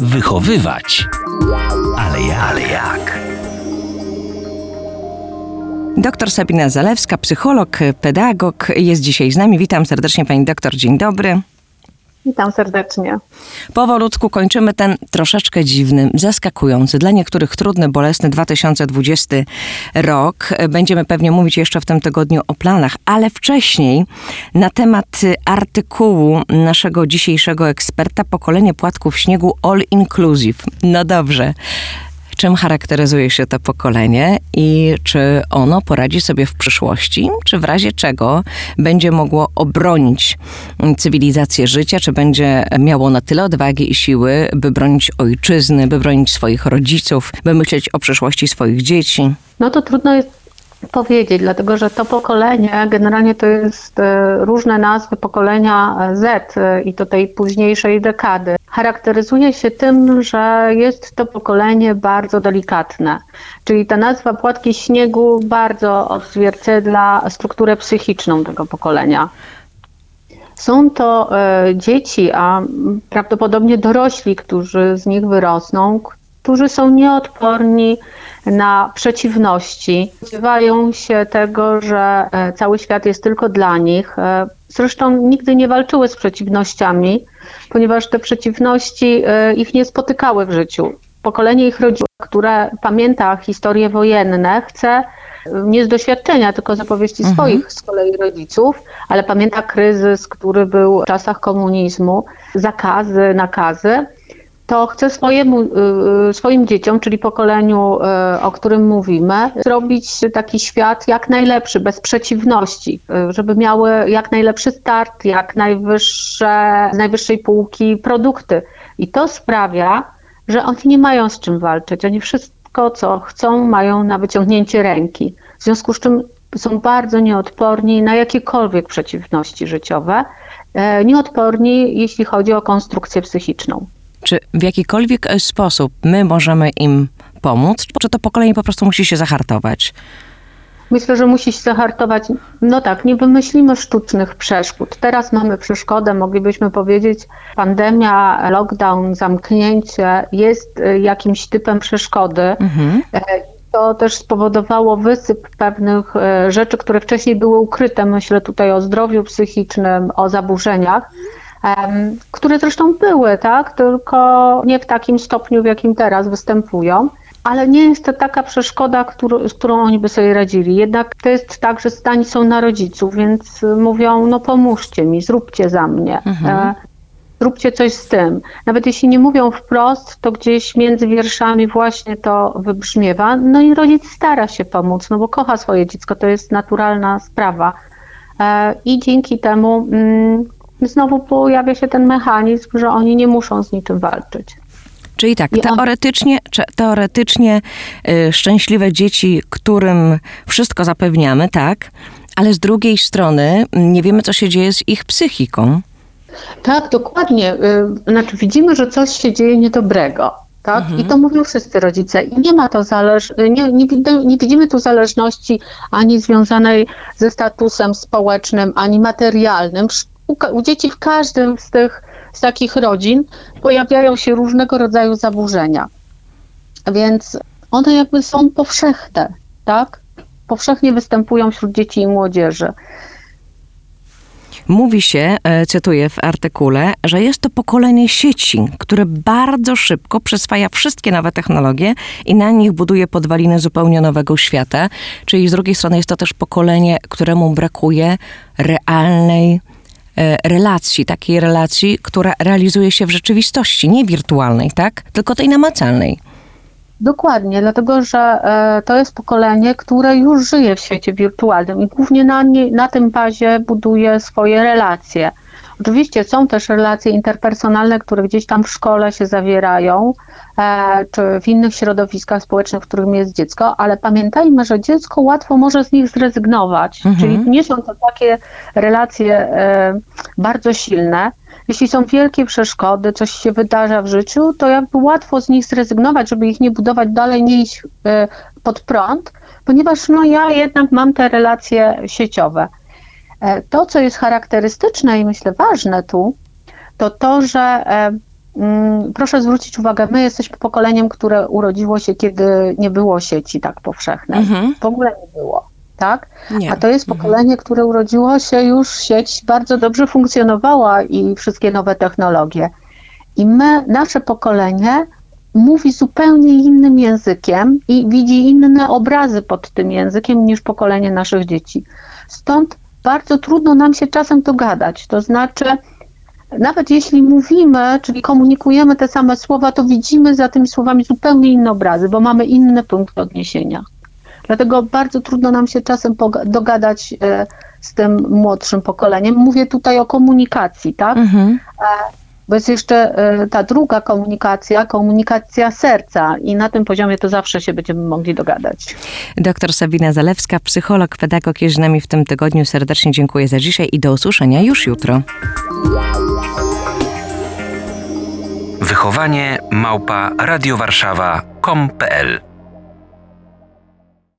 Wychowywać. Ale jak? Ale jak? Doktor Sabina Zalewska, psycholog, pedagog jest dzisiaj z nami. Witam serdecznie pani doktor, dzień dobry. Witam serdecznie. Powolutku kończymy ten troszeczkę dziwny, zaskakujący, dla niektórych trudny, bolesny 2020 rok. Będziemy pewnie mówić jeszcze w tym tygodniu o planach, ale wcześniej na temat artykułu naszego dzisiejszego eksperta Pokolenie Płatków Śniegu All Inclusive. No dobrze czym charakteryzuje się to pokolenie i czy ono poradzi sobie w przyszłości, czy w razie czego będzie mogło obronić cywilizację życia, czy będzie miało na tyle odwagi i siły, by bronić ojczyzny, by bronić swoich rodziców, by myśleć o przyszłości swoich dzieci. No to trudno jest powiedzieć, dlatego że to pokolenie, generalnie to jest e, różne nazwy pokolenia Z e, i to tej późniejszej dekady. Charakteryzuje się tym, że jest to pokolenie bardzo delikatne, czyli ta nazwa płatki śniegu bardzo odzwierciedla strukturę psychiczną tego pokolenia. Są to e, dzieci, a prawdopodobnie dorośli, którzy z nich wyrosną, którzy są nieodporni na przeciwności. Spodziewają się tego, że e, cały świat jest tylko dla nich. Zresztą nigdy nie walczyły z przeciwnościami, ponieważ te przeciwności e, ich nie spotykały w życiu. Pokolenie ich rodziców, które pamięta historie wojenne, chce nie z doświadczenia, tylko z opowieści mhm. swoich z kolei rodziców, ale pamięta kryzys, który był w czasach komunizmu, zakazy, nakazy to chcę swojemu, y, y, swoim dzieciom, czyli pokoleniu, y, o którym mówimy, zrobić taki świat jak najlepszy, bez przeciwności, żeby miały jak najlepszy start, jak najwyższe, z najwyższej półki produkty. I to sprawia, że oni nie mają z czym walczyć. Oni wszystko, co chcą, mają na wyciągnięcie ręki. W związku z czym są bardzo nieodporni na jakiekolwiek przeciwności życiowe, nieodporni, jeśli chodzi o konstrukcję psychiczną. Czy w jakikolwiek sposób my możemy im pomóc, czy to pokolenie po prostu musi się zahartować? Myślę, że musi się zahartować. No tak, nie wymyślimy sztucznych przeszkód. Teraz mamy przeszkodę, moglibyśmy powiedzieć, pandemia, lockdown, zamknięcie jest y, jakimś typem przeszkody. Mhm. E, to też spowodowało wysyp pewnych e, rzeczy, które wcześniej były ukryte. Myślę tutaj o zdrowiu psychicznym, o zaburzeniach które zresztą były, tak, tylko nie w takim stopniu, w jakim teraz występują. Ale nie jest to taka przeszkoda, który, z którą oni by sobie radzili. Jednak to jest tak, że zdani są na rodziców, więc mówią, no pomóżcie mi, zróbcie za mnie. Mhm. E, zróbcie coś z tym. Nawet jeśli nie mówią wprost, to gdzieś między wierszami właśnie to wybrzmiewa. No i rodzic stara się pomóc, no bo kocha swoje dziecko, to jest naturalna sprawa. E, I dzięki temu mm, znowu pojawia się ten mechanizm, że oni nie muszą z niczym walczyć. Czyli tak, teoretycznie, teoretycznie y, szczęśliwe dzieci, którym wszystko zapewniamy, tak, ale z drugiej strony nie wiemy, co się dzieje z ich psychiką. Tak, dokładnie. Y, znaczy widzimy, że coś się dzieje niedobrego. Tak? Mhm. I to mówią wszyscy rodzice. I nie ma to zależ... nie, nie, nie widzimy tu zależności ani związanej ze statusem społecznym, ani materialnym u, u dzieci w każdym z tych z takich rodzin pojawiają się różnego rodzaju zaburzenia. Więc one jakby są powszechne, tak? Powszechnie występują wśród dzieci i młodzieży. Mówi się, e, cytuję w artykule, że jest to pokolenie sieci, które bardzo szybko przyswaja wszystkie nowe technologie i na nich buduje podwaliny zupełnie nowego świata. Czyli z drugiej strony jest to też pokolenie, któremu brakuje realnej relacji, takiej relacji, która realizuje się w rzeczywistości, nie wirtualnej, tak? Tylko tej namacalnej. Dokładnie, dlatego że e, to jest pokolenie, które już żyje w świecie wirtualnym i głównie na, nie, na tym bazie buduje swoje relacje. Oczywiście są też relacje interpersonalne, które gdzieś tam w szkole się zawierają, e, czy w innych środowiskach społecznych, w którym jest dziecko, ale pamiętajmy, że dziecko łatwo może z nich zrezygnować, mhm. czyli nie są to takie relacje e, bardzo silne. Jeśli są wielkie przeszkody, coś się wydarza w życiu, to jakby łatwo z nich zrezygnować, żeby ich nie budować dalej, nie iść e, pod prąd, ponieważ no ja jednak mam te relacje sieciowe. E, to, co jest charakterystyczne i myślę ważne tu, to to, że e, mm, proszę zwrócić uwagę, my jesteśmy pokoleniem, które urodziło się, kiedy nie było sieci tak powszechnej. Mhm. W ogóle nie było, tak? Nie. A to jest pokolenie, które urodziło się już, sieć bardzo dobrze funkcjonowała i wszystkie nowe technologie. I my, nasze pokolenie mówi zupełnie innym językiem i widzi inne obrazy pod tym językiem niż pokolenie naszych dzieci. Stąd bardzo trudno nam się czasem dogadać. To znaczy, nawet jeśli mówimy, czyli komunikujemy te same słowa, to widzimy za tymi słowami zupełnie inne obrazy, bo mamy inny punkt odniesienia. Dlatego bardzo trudno nam się czasem dogadać e, z tym młodszym pokoleniem. Mówię tutaj o komunikacji, tak? Mhm. Bo jest jeszcze e, ta druga komunikacja, komunikacja serca i na tym poziomie to zawsze się będziemy mogli dogadać. Doktor Sabina Zalewska, psycholog, pedagog jest z nami w tym tygodniu. Serdecznie dziękuję za dzisiaj i do usłyszenia już jutro. Wychowanie małpa radiowarszawa.com.pl